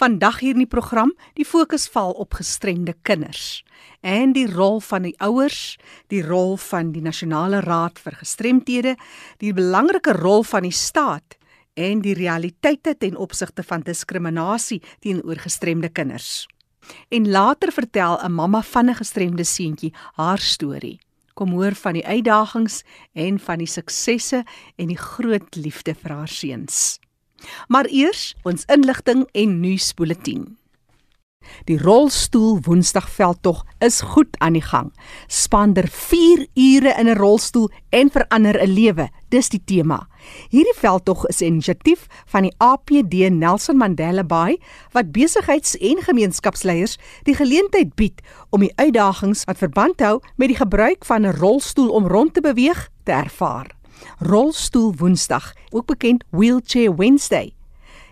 Vandag hier in die program, die fokus val op gestremde kinders en die rol van die ouers, die rol van die Nasionale Raad vir Gestremthede, die belangrike rol van die staat en die realiteite ten opsigte van diskriminasie teenoor gestremde kinders. En later vertel 'n mamma van 'n gestremde seentjie haar storie. Kom hoor van die uitdagings en van die suksesse en die groot liefde vir haar seuns. Maar eers ons inligting en nuusbulletin. Die rolstoel Woensdagveldtog is goed aan die gang. Spander 4 ure in 'n rolstoel en verander 'n lewe. Dis die tema. Hierdie veldtog is 'n inisiatief van die APD Nelson Mandela Bay wat besigheids- en gemeenskapsleiers die geleentheid bied om die uitdagings wat verband hou met die gebruik van 'n rolstoel om rond te beweeg te ervaar. Rolstoel Woensdag, ook bekend Wheelchair Wednesday,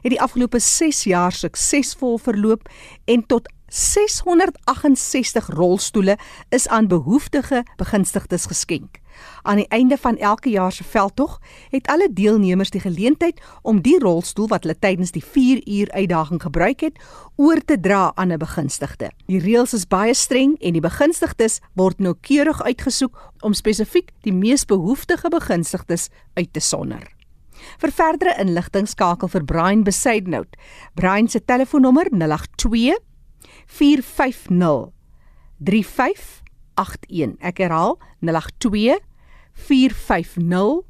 het die afgelope 6 jaar suksesvol verloop en tot 668 rolstoele is aan behoeftige begunstigdes geskenk. Aan die einde van elke jaar se veldtog het alle deelnemers die geleentheid om die rolstoel wat hulle tydens die 4 uur uitdaging gebruik het, oor te dra aan 'n begunstigde. Die reëls is baie streng en die begunstigdes word noukeurig uitgesoek om spesifiek die mees behoeftige begunstigdes uit te sonder. Vir verdere inligting skakel vir Brian Besaidnout. Brian se telefoonnommer 082 450 3581. Ek herhaal 082 450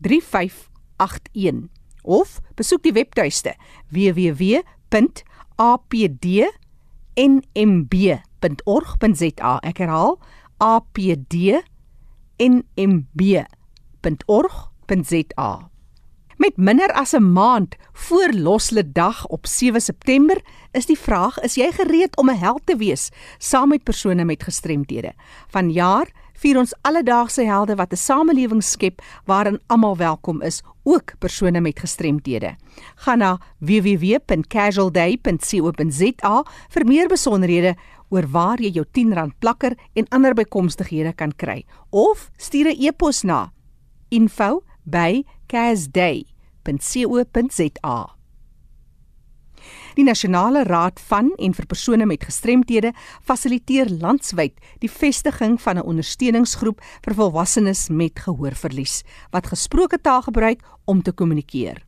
3581 of besoek die webtuiste www.apdnmb.org.za. Ek herhaal apdnmb.org.za. Met minder as 'n maand voor Loslede Dag op 7 September is die vraag: is jy gereed om 'n held te wees saam met persone met gestremthede? Vanjaar vier ons alledaagse helde wat 'n samelewing skep waarin almal welkom is, ook persone met gestremthede. Gaan na www.casualday.co.za vir meer besonderhede oor waar jy jou R10 plakker en ander bykomstighede kan kry of stuur 'n e-pos na info@casday.co.za. Die Nasionale Raad van en vir persone met gestremthede fasiliteer landwyd die vestiging van 'n ondersteuningsgroep vir volwassenes met gehoorverlies wat gesproke taal gebruik om te kommunikeer.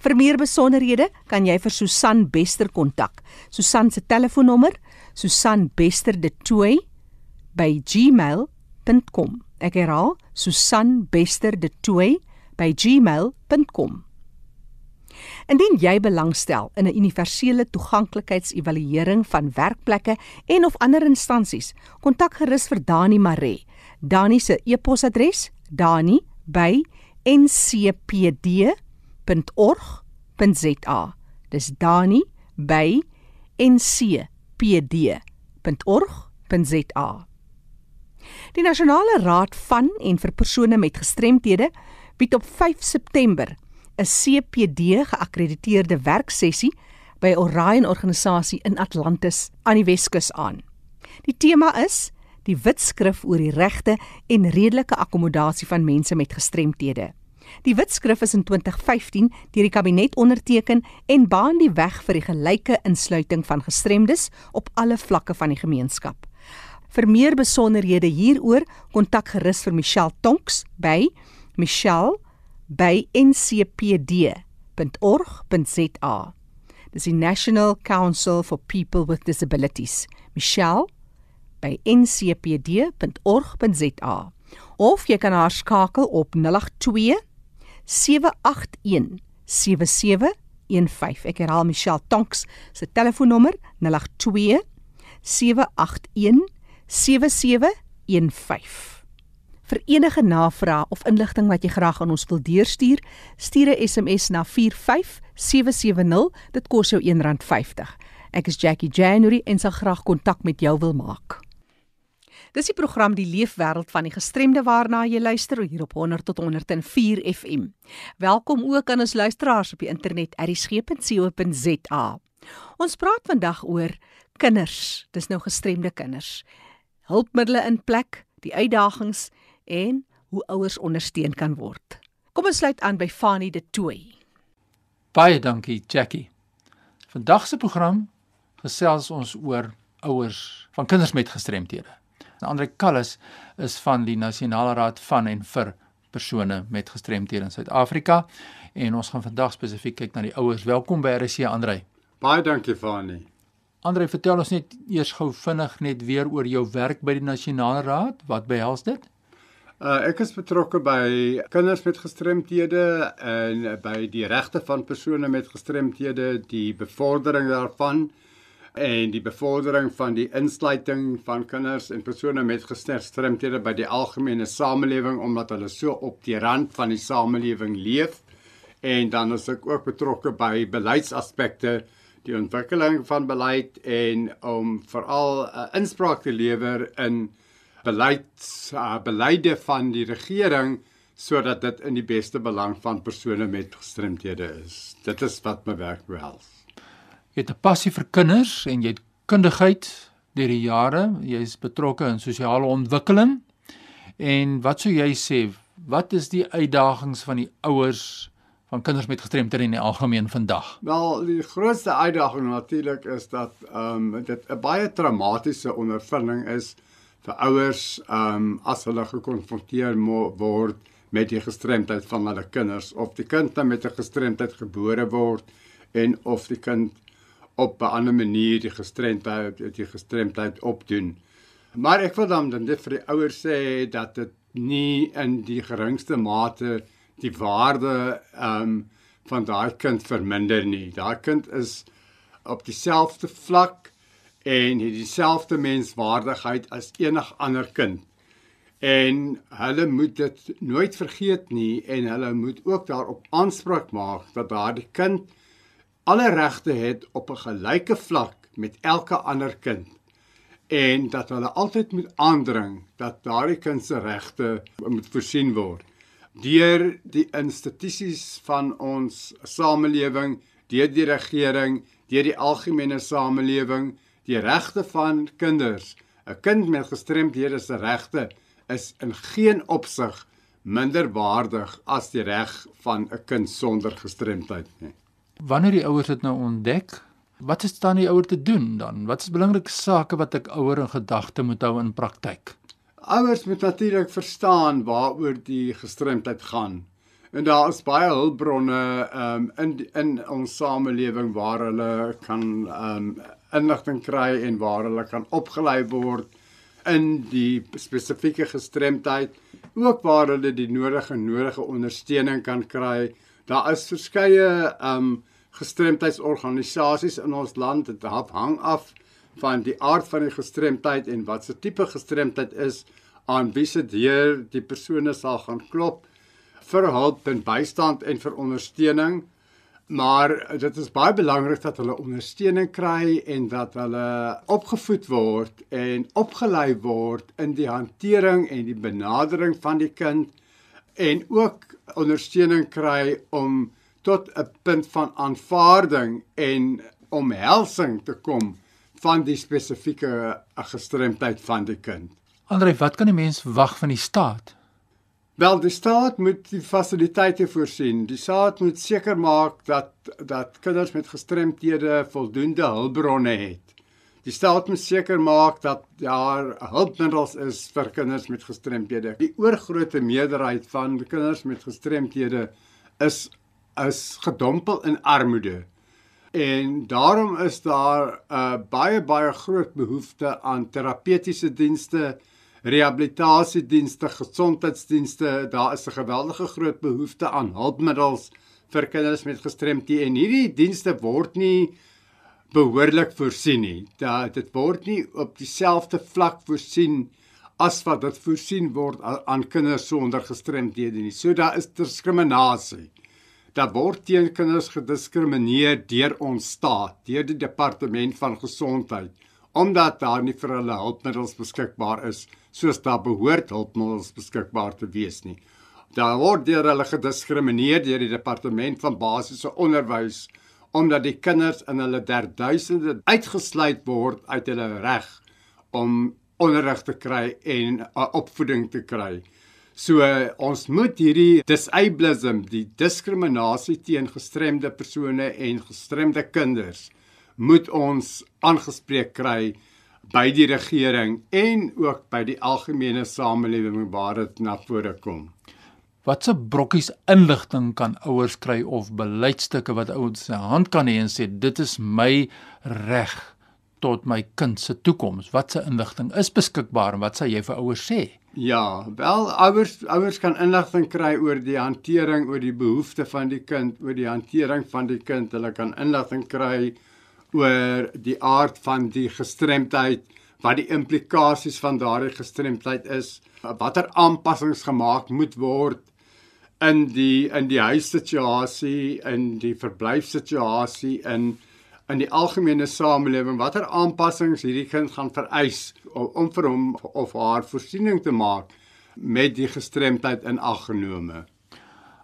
Vir meer besonderhede kan jy vir Susan Bester kontak. Susan se telefoonnommer: susanbesterdetoy@gmail.com. Ek herhaal: susanbesterdetoy@gmail.com. Indien jy belangstel in 'n universele toeganklikheidsevaluering van werkplekke en of ander instansies, kontak gerus vir Dani Maree. Dani se e-posadres: dani@ncpd.org.za. Dis dani@ncpd.org.za. Die Nasionale Raad van en vir persone met gestremthede bied op 5 September 'n CPD geakkrediteerde werksessie by Orion organisasie in Atlantis aan die Weskus aan. Die tema is die wit skrif oor die regte en redelike akkommodasie van mense met gestremthede. Die wit skrif is in 2015 deur die kabinet onderteken en baan die weg vir die gelyke insluiting van gestremdes op alle vlakke van die gemeenskap. Vir meer besonderhede hieroor, kontak gerus vir Michelle Tonks by Michelle by ncpd.org.za. Dis die National Council for People with Disabilities. Michelle by ncpd.org.za. Of jy kan haar skakel op 082 781 7715. Ek herhaal Michelle Tonks se telefoonnommer 082 781 7715. Vir enige navrae of inligting wat jy graag aan ons wil deurstuur, stuur 'n SMS na 45770. Dit kos jou R1.50. Ek is Jackie January en sal graag kontak met jou wil maak. Dis die program Die Leefwêreld van die Gestremde waarna jy luister hier op 100 tot 104 FM. Welkom ook aan ons luisteraars op die internet erisg.co.za. Ons praat vandag oor kinders. Dis nou gestremde kinders. Hulpmiddels in plek, die uitdagings en hoe ouers ondersteun kan word. Kom ons sluit aan by Fanie de Tooi. Baie dankie, Jackie. Vandag se program gesels ons oor ouers van kinders met gestremthede. Andre Kallis is van die Nasionale Raad van en vir persone met gestremthede in Suid-Afrika en ons gaan vandag spesifiek kyk na die ouers. Welkom by RC Andre. Baie dankie Fani. Andre, vertel ons net eers gou vinnig net weer oor jou werk by die Nasionale Raad. Wat behels dit? Uh, ek is betrokke by kinders met gestremthede en by die regte van persone met gestremthede, die bevordering daarvan en die bevordering van die insluiting van kinders en persone met gestremthede by die algemene samelewing omdat hulle so op die rand van die samelewing leef. En dan is ek ook betrokke by beleidsaspekte, die ontwikkeling van beleid en om veral uh, inspraak te lewer in beleids uh, beleide van die regering sodat dit in die beste belang van persone met gestremthede is. Dit is wat my werk behels. Jy het 'n passie vir kinders en jy het kundigheid deur die jare. Jy's betrokke in sosiale ontwikkeling. En wat sou jy sê, wat is die uitdagings van die ouers van kinders met gestremthede in die algemeen vandag? Wel, die grootste uitdaging natuurlik is dat ehm um, dit 'n baie traumatiese ondervinding is vir ouers um as hulle gekonfronteer word met die gestremdheid van hulle kinders of die kind dan met 'n gestremdheid gebore word en of die kind op 'n ander manier die gestremdheid die gestremdheid opdoen. Maar ek wil dan dit vir die ouers sê dat dit nie in die geringste mate die waarde um van daai kind verminder nie. Daai kind is op dieselfde vlak en het dieselfde menswaardigheid as enig ander kind. En hulle moet dit nooit vergeet nie en hulle moet ook daarop aanspraak maak dat daardie kind alle regte het op 'n gelyke vlak met elke ander kind en dat hulle altyd moet aandring dat daardie kind se regte moet voorsien word deur die institusies van ons samelewing, deur die regering, deur die algemene samelewing die regte van kinders. 'n Kind met gestremdhede se regte is in geen opsig minder waardig as die reg van 'n kind sonder gestremdheid nie. Wanneer die ouers dit nou ontdek, wat is dan die ouer te doen dan? Wat is belangrike sake wat ek ouer in gedagte moet hou in praktyk? Ouers moet natuurlik verstaan waaroor die gestremdheid gaan. En daar is baie hulpbronne um, in in ons samelewing waar hulle kan um, inligting kry en waar hulle kan opgelei word in die spesifieke gestremdheid, ook waar hulle die nodige nodige ondersteuning kan kry. Daar is verskeie um gestremdheidsorganisasies in ons land. Dit hang af van die aard van die gestremdheid en wat se tipe gestremdheid is aan wie se deur die persone sal gaan klop vir hulp en bystand en vir ondersteuning. Maar dit is baie belangrik dat hulle ondersteuning kry en dat hulle opgevoed word en opgelei word in die hantering en die benadering van die kind en ook ondersteuning kry om tot 'n punt van aanvaarding en omhelsing te kom van die spesifieke gestremdheid van die kind. Andre, wat kan 'n mens wag van die staat? Wel, die staat moet die fasiliteite voorsien. Die staat moet seker maak dat dat kinders met gestremthede voldoende hulpbronne het. Die staat moet seker maak dat daar hulpmiddels is vir kinders met gestremthede. Die oorgrootste meerderheid van kinders met gestremthede is is gedompel in armoede. En daarom is daar 'n uh, baie baie groot behoefte aan terapeutiese dienste rehabilitasiedienste, gesondheidsdienste, daar is 'n geweldige groot behoefte aan hulpmiddels vir kinders met gestremthede en hierdie dienste word nie behoorlik voorsien nie. Dat dit word nie op dieselfde vlak voorsien as wat dit voorsien word aan kinders sonder gestremthede nie. So daar is diskriminasie. Daar word teen kinders gediskrimineer deur ons staat, deur die departement van gesondheid omdat daar nie vir hulle hulpmiddels beskikbaar is soos daar behoort hulpmiddels beskikbaar te wees nie. Daar word deur hulle gediskrimineer deur die departement van basiese onderwys omdat die kinders in hulle derduisende uitgesluit word uit hulle reg om onderrig te kry en 'n opvoeding te kry. So ons moet hierdie disableism, die diskriminasie teen gestremde persone en gestremde kinders moet ons aangespreek kry by die regering en ook by die algemene samelewing waar dit na vore kom. Watse brokkies inligting kan ouers kry of beleidsstukke wat ouers se hand kan hê en sê dit is my reg tot my kind se toekoms. Watse inligting is beskikbaar en wat sal jy vir ouers sê? Ja, wel ouers ouers kan inligting kry oor die hantering oor die behoeftes van die kind, oor die hantering van die kind. Hulle kan inligting kry oor die aard van die gestremdheid, wat die implikasies van daardie gestremdheid is, watter aanpassings gemaak moet word in die in die huissituasie, in die verblyfsituasie, in in die algemene samelewing, watter aanpassings hierdie kind gaan vereis om, om vir hom of haar voorsiening te maak met die gestremdheid in ag genome.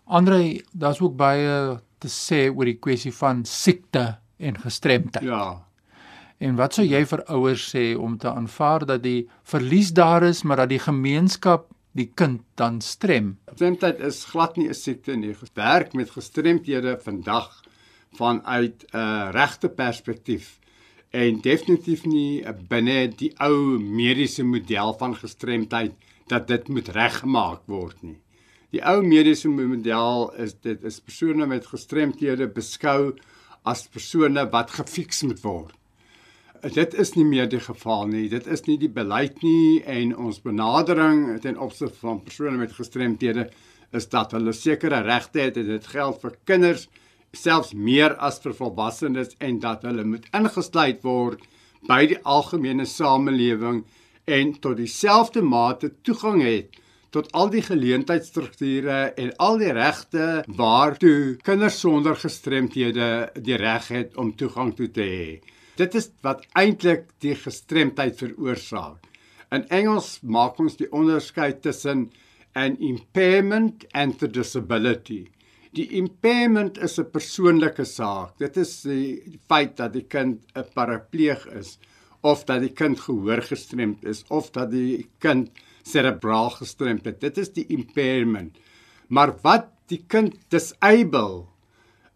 Andre, daar's ook baie te sê oor die kwessie van siekte en gestremdheid. Ja. En wat sou jy vir ouers sê om te aanvaar dat die verlies daar is, maar dat die gemeenskap die kind dan strem? Gestremdheid is glad nie 'n siekte nie. Werk met gestremdhede vandag vanuit 'n uh, regte perspektief en definitief nie binne die ou mediese model van gestremdheid dat dit moet reggemaak word nie. Die ou mediese model is dit is persone met gestremdhede beskou as persone wat gefiks moet word. Dit is nie meer die geval nie. Dit is nie die beleid nie en ons benadering ten opsigte van persone met gestremdhede is dat hulle sekere regte het en dit geld vir kinders selfs meer as vir volwassenes en dat hulle moet ingesluit word by die algemene samelewing en tot dieselfde mate toegang het tot al die geleentheidsstrukture en al die regte waartoe kinders sonder gestremthede die reg het om toegang toe te hê. Dit is wat eintlik die gestremdheid veroorsaak. In Engels maak ons die onderskeid tussen an impairment and a disability. Die impairment is 'n persoonlike saak. Dit is die feit dat die kind 'n parapleeg is of dat die kind gehoor gestremd is of dat die kind serebraal gestremd het. Dit is die impairment. Maar wat die kind disable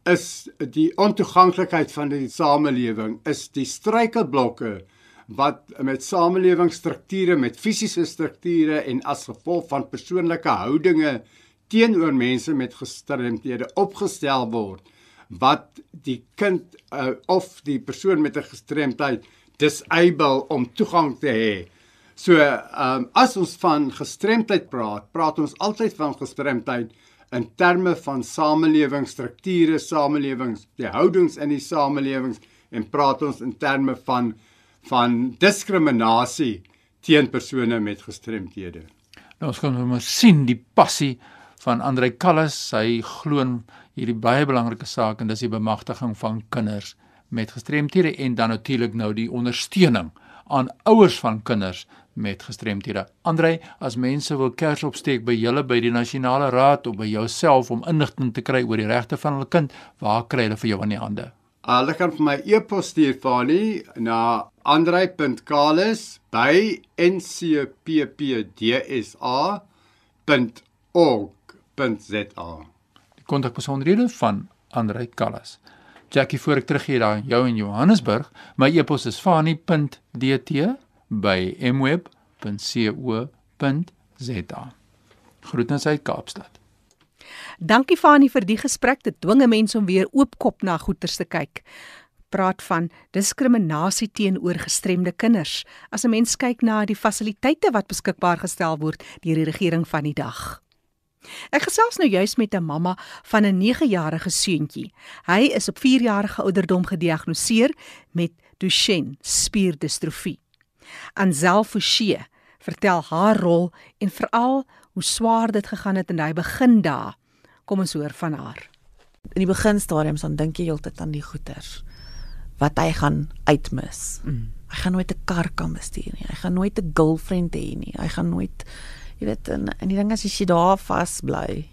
is die ontoeganklikheid van die samelewing, is die struikelblokke wat met samelewingsstrukture, met fisiese strukture en as gevolg van persoonlike houdinge teenoor mense met gestremdhede opgestel word wat die kind uh, of die persoon met 'n gestremdheid disable om toegang te hê. So, ehm um, as ons van gestremdheid praat, praat ons altyd van gestremdheid in terme van samelewingsstrukture, samelewings, die houdings in die samelewings en praat ons in terme van van diskriminasie teen persone met gestremdhede. Nou ons kan maar sien die passie van Andrei Kallas, hy glo hierdie baie belangrike saak en dis die bemagtiging van kinders met gestremthede en dan natuurlik nou die ondersteuning aan ouers van kinders met gestremthede. Andrei, as mense wil kers opsteek by julle by die nasionale raad of by jouself om inligting te kry oor die regte van hulle kind, waar kry hulle vir jou aan die hande? Hulle kan vir my e-pos stuur Fani na andrei.kallis@ncppdsa.org www.rsg.za. Die kontakbesonderhede van Andrei Kallas. Jackie voor ek teruggee daar jou in Johannesburg, my e-pos is fani.dt@mweb.co.za. Groetens uit Kaapstad. Dankie Fani vir die gesprek. Dit dwinge mense om weer oopkop na goeters te kyk. Praat van diskriminasie teenoor gestremde kinders. As 'n mens kyk na die fasiliteite wat beskikbaar gestel word deur die regering van die dag. Ek gesels nou juis met 'n mamma van 'n 9-jarige seuntjie. Hy is op 4-jarige ouderdom gediagnoseer met Duchenne spierdistrofie. Ansel Fouchee vertel haar rol en veral hoe swaar dit gegaan het in hy begin dae. Kom ons hoor van haar. In die beginstadiums dan dink jy heeltyd aan die goeters wat hy gaan uitmis. Mm. Hy gaan nooit 'n kar kan bestuur nie. Hy gaan nooit 'n girlfriend hê nie. Hy gaan nooit jy weet en, en die ding is as jy daar vas bly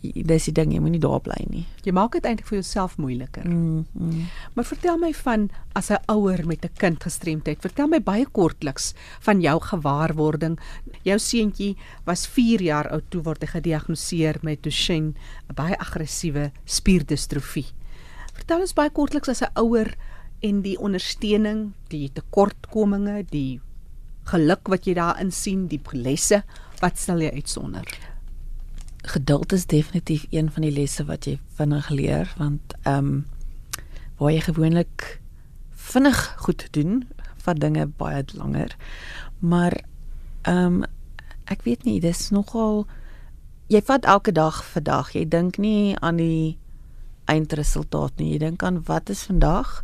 dis die ding jy moenie daar bly nie. Jy maak dit eintlik vir jouself moeiliker. Mm, mm. maar vertel my van as 'n ouer met 'n kind gestremdheid. Vertel my baie kortliks van jou gewaarwording. Jou seentjie was 4 jaar oud toe word hy gediagnoseer met Duchenne 'n baie aggressiewe spierdistrofie. Vertel ons baie kortliks as 'n ouer en die ondersteuning, die tekortkominge, die geluk wat jy daarin sien, die lesse, wat stel jy uitsonder? Geduld is definitief een van die lesse wat jy vinnig leer want ehm um, waar jy gewoonlik vinnig goed doen, vat dinge baie langer. Maar ehm um, ek weet nie, dis nogal jy vat elke dag vir dag. Jy dink nie aan die eindresultaat nie. Jy dink aan wat is vandag?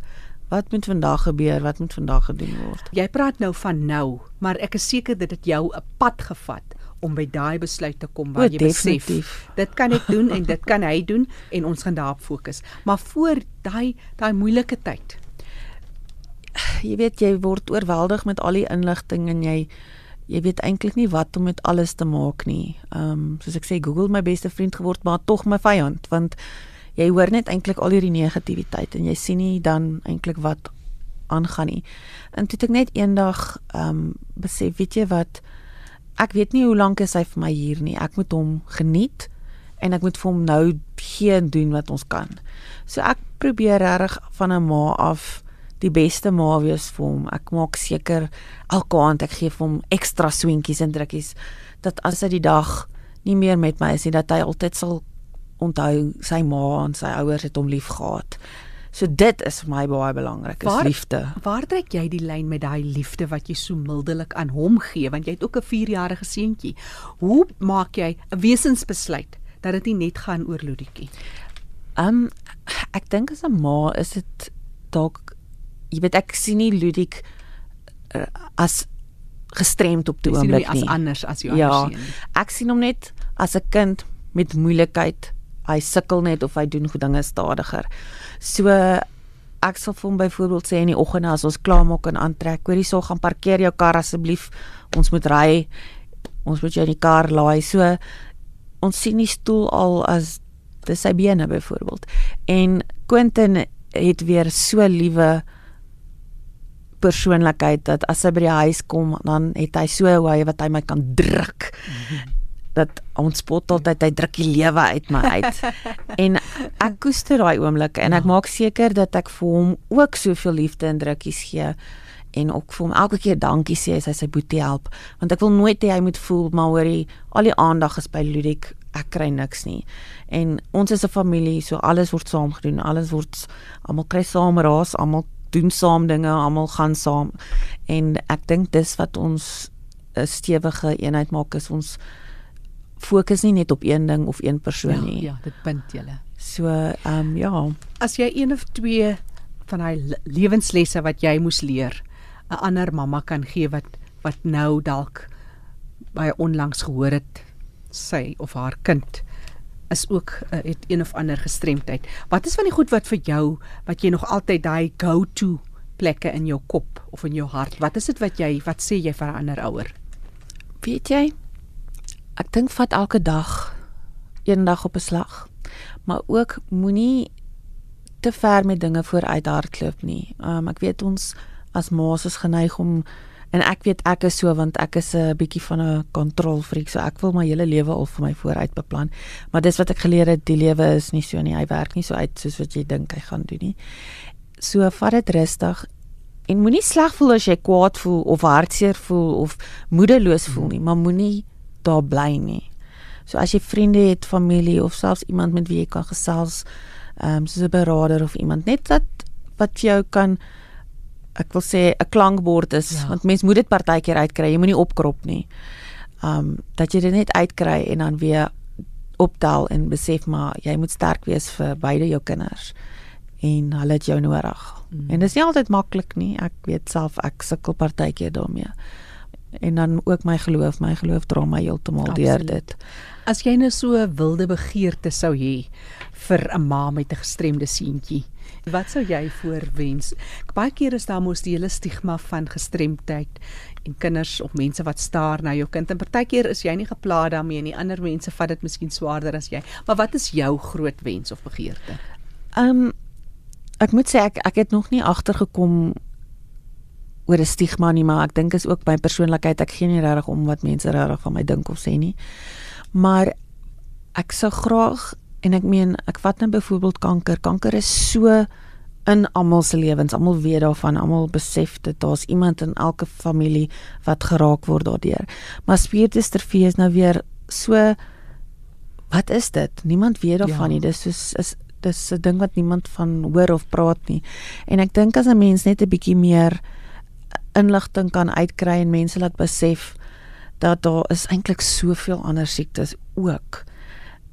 Wat moet vandag gebeur? Wat moet vandag gedoen word? Jy praat nou van nou, maar ek is seker dit het jou 'n pad gevat om by daai besluit te kom waar O, jy definitief. besef dit kan ek doen en dit kan hy doen en ons gaan daarop fokus. Maar voor daai daai moeilike tyd. Jy weet jy word oorweldig met al die inligting en jy jy weet eintlik nie wat om met alles te maak nie. Ehm um, soos ek sê Google my beste vriend geword, maar tog my vyand want jy hoor net eintlik al hierdie negativiteit en jy sien nie dan eintlik wat aangaan nie. En toe het ek net eendag ehm um, besef, weet jy wat ek weet nie hoe lank is hy vir my hier nie. Ek moet hom geniet en ek moet vir hom nou gee en doen wat ons kan. So ek probeer regtig van 'n ma af die beste ma wees vir hom. Ek maak seker elke aand ek gee vir hom ekstra swentjies en drukkies dat as hy die dag nie meer met my is nie dat hy altyd sal onthou sy ma en sy ouers het hom lief gehad. So dit is vir my baie belangrik, is Waar- liefde. Waar trek jy die lyn met daai liefde wat jy so mildelik aan hom gee want jy het ook 'n 4-jarige seentjie. Hoe maak jy 'n wesensbesluit dat dit nie net gaan oor Luditjie? Um ek dink as 'n ma is dit dalk jy weet ek sien nie Ludik uh, as gestremd op die oomblik nie as anders as jou ja, ander seun. nie. ek sien hom net as 'n kind met moeilikheid. Hy sukkel net of hy doen dinge stadiger. So ek sal vir hom byvoorbeeld sê in die oggende as ons klaarmaak en aantrek, hoorie so gaan parkeer jou kar asseblief. Ons moet ry. Ons moet jou in die kar laai. So ons sien die stoel al as dis sy bene byvoorbeeld. En Quentin het weer so liewe persoonlikheid dat as hy by die huis kom dan het hy so hoe hy wat hy my kan druk. Dat ons spot altyd hy druk die lewe uit my uit. en ek koester daai oomblikke en ek maak seker dat ek vir hom ook soveel liefde en drukkies gee en ook vir hom elke keer dankie sê as hy sy boetie help. Want ek wil nooit hê hy moet voel maar hoorie al die aandag is by Ludik. Ek kry niks nie. En ons is 'n familie so alles word saam gedoen. Alles word almal kry saam raas almal doen saam dinge almal gaan saam. En ek dink dis wat ons 'n stewige eenheid maak is ons fokus nie net op een ding of een persoon nie ja, dit bind julle. so ehm um, ja As jy een of twee van daai le- lewenslesse wat jy moes leer, 'n ander mamma kan gee wat wat nou dalk baie onlangs gehoor het sy of haar kind is ook uh, het een of ander gestremdheid. Wat is van die goed wat vir jou wat jy nog altyd daai go-to plekke in jou kop of in jou hart? Wat is dit wat jy wat sê jy vir 'n ander ouer? Weet jy? Ek dink vat elke dag een dag op 'n slag. Maar ook moenie te ver met dinge vooruit hardloop nie. Um ek weet ons as ma's is geneig om en ek weet ek is so want ek is 'n bietjie van 'n kontrolfreak, so ek wil my hele lewe al vir my vooruit beplan. Maar dis wat ek geleer het, die lewe is nie so nie. Hy werk nie so uit soos wat jy dink hy gaan doen nie. So vat dit rustig en moenie sleg voel as jy kwaad voel of hartseer voel of moedeloos voel nie, maar moenie daar bly nie. So as jy vriende het, familie of selfs iemand met wie jy kan gesels, ehm um, soos 'n beraader of iemand net dat wat vir jou kan ek wil sê 'n klankbord is, Ja. want mens moet dit partykeer uitkry, jy moenie opkrop nie. Ehm um, dat jy dit net uitkry en dan weer optel en besef maar jy moet sterk wees vir beide jou kinders en hulle het jou nodig. Mm. En dit is nie altyd maklik nie. Ek weet self ek sukkel partykeer daarmee. En dan ook my geloof, my geloof dra my heeltemal deur dit. As jy nou so 'n wilde begeerte sou hê vir 'n ma met 'n gestremde seentjie, wat sou jy voorwens? Baie keer is daar mos die hele stigma van gestremdheid en kinders of mense wat staar na jou kind en partykeer is jy nie geplaag daarmee nie. Ander mense vat dit miskien swaarder as jy. Maar wat is jou groot wens of begeerte? Ehm um, ek moet sê ek ek het nog nie agtergekom oor 'n stigma nie, maar ek dink is ook my persoonlikheid. Ek gee nie regtig om wat mense regtig van my dink of sê nie. Maar ek sou graag En ek meen, ek vat nou byvoorbeeld kanker. Kanker is so in almal se lewens. Almal weet daarvan, almal besef dit. Daar's iemand in elke familie wat geraak word daardeur. Maar spierdistrofie is nou weer so wat is dit? Niemand weet daarvan Ja. nie. Dis soos is dis 'n ding wat niemand van hoor of praat nie. En ek dink as 'n mens net 'n bietjie meer inligting kan uitkry en mense laat besef dat daar is eintlik soveel ander siektes ook.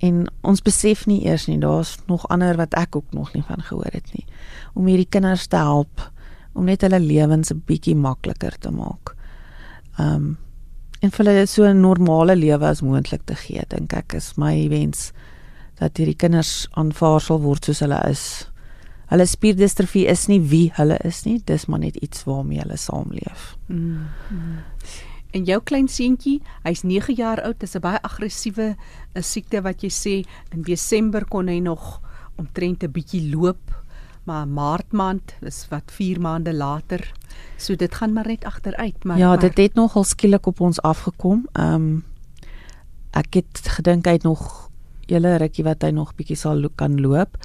En ons besef nie eers nie, daar's nog ander wat ek ook nog nie van gehoor het nie. Om hierdie kinders te help om net hulle lewens 'n bietjie makliker te maak. Um en vir hulle so 'n normale lewe as moontlik te gee, dink ek is my wens dat hierdie kinders aanvaar sal word soos hulle is. Hulle spierdistrofie is nie wie hulle is nie, dis maar net iets waarmee hulle saamleef. Mm. mm. En jou klein seentjie, hy's 9 jaar oud, dis 'n baie aggressiewe 'n siekte wat jy sê in Desember kon hy nog omtrent 'n bietjie loop, maar Maart maand, dis wat 4 maande later. So dit gaan maar net agteruit, maar ja, maar, dit het nogal skielik op ons afgekom. Ehm um, ek het gedink hy het nog hele rukkie wat hy nog bietjie sal lo kan loop.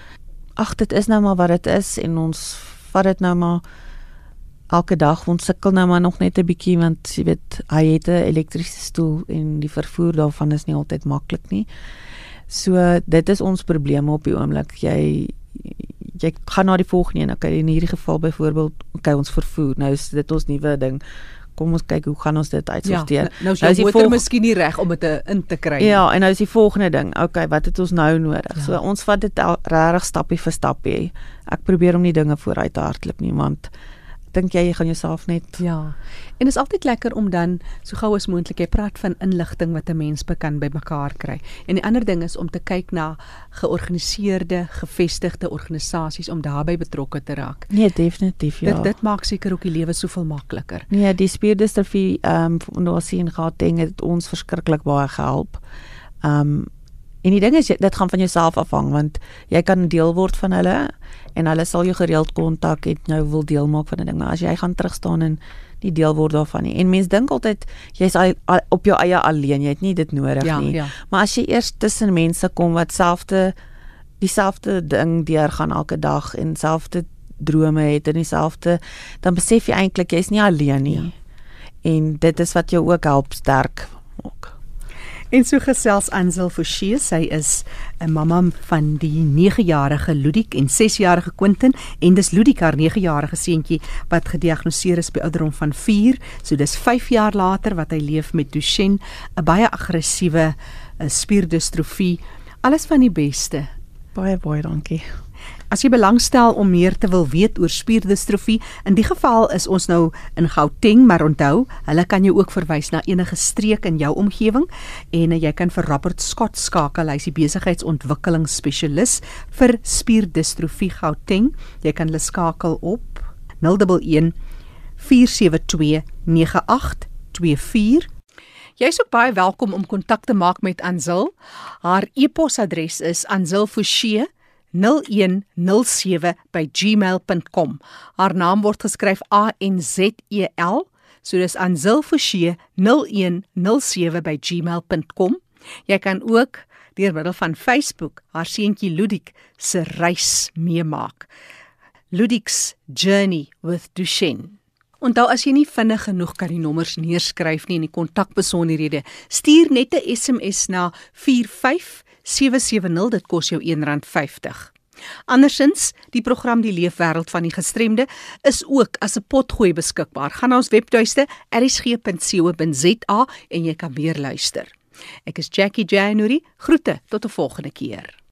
Ag, dit is nou maar wat dit is en ons vat dit nou maar elke dag. Ons sukkel nou maar nog net 'n bietjie want jy weet, hy het 'n elektriese stoel en die vervoer daarvan is nie altyd maklik nie. So dit is ons probleme op die oomblik. Jy jy gaan na die volgende een. Okay, in hierdie geval byvoorbeeld, okay, ons vervoer. Nou is dit ons nuwe ding. Kom ons kyk hoe gaan ons dit ja, uitsorteer. nou nou Nou is die motor volg- miskien nie reg om dit te- in te kry nie. Ja, en nou is die volgende ding. Okay, wat het ons nou nodig? Ja. Ja. So ons vat dit regtig stappie vir stappie. Ek probeer om nie dinge vooruit te hardloop nie, want dink jy jy gaan jouself net Ja. En dit is altyd lekker om dan so gou as moontlik jy praat van inligting wat 'n mens be kan bymekaar kry. En die ander ding is om te kyk na georganiseerde, gevestigde organisasies om daarbey betrokke te raak. Nee, definitief ja. Dit dit maak seker ook die lewe soveel makliker. Nee, die spierdistrofie ehm um, fondasie gehad ding het ons verskriklik baie gehelp. Ehm um, en die ding is dit gaan van jouself afhang want jy kan deel word van hulle en hulle sal jou gereeld kontak het nou wil deel maak van 'n ding. Maar as jy gaan terug staan en nie deel word daarvan nie. En mense dink altyd jy's al- al- op jou eie alleen, jy het nie dit nodig Ja, nie. ja. Maar as jy eers tussen mense kom wat selfde dieselfde ding deurgaan elke dag en selfde drome het en dieselfde dan besef jy eintlik jy's nie alleen nie. Ja. En dit is wat jou ook help sterk maak. En so gesels Ansel Forsie, sy is 'n mamma van die 9-jarige Ludik en 6-jarige Quentin en dis Ludik haar 9-jarige seentjie wat gediagnoseer is by ouderdom van 4. So dis 5 jaar later wat hy leef met Duchenne, 'n baie aggressiewe eh, spierdistrofie. Alles van die beste. Baie baie dankie. As jy belangstel om meer te wil weet oor spierdistrofie, in die geval is ons nou in Gauteng, maar onthou, hulle kan jou ook verwys na enige streek in jou omgewing en uh, jy kan vir Robert Scott skakel, hy's die besigheidsontwikkelingsspesialis vir spierdistrofie Gauteng. Jy kan hulle skakel op 011 472 9824 Jy is ook baie welkom om kontak te maak met Anzil. Haar e-posadres is anzilforshee0107@gmail.com. Haar naam word geskryf A N Z E L, so dis anzilforshee0107@gmail.com. Jy kan ook deur middel van Facebook haar seentjie Ludik se reis meemaak. Ludik's Journey with Duchenne. Onthou as jy nie vinnig genoeg kan die nommers neerskryf nie en die kontakbesonderhede, stuur net 'n SMS na 45770 dit kos jou R1.50. Andersins, die program Die Leefwêreld van die Gestremde is ook as 'n potgooi beskikbaar. Gaan na ons webtuiste erisg.co.za en jy kan weer luister. Ek is Jackie January. Groete tot 'n volgende keer.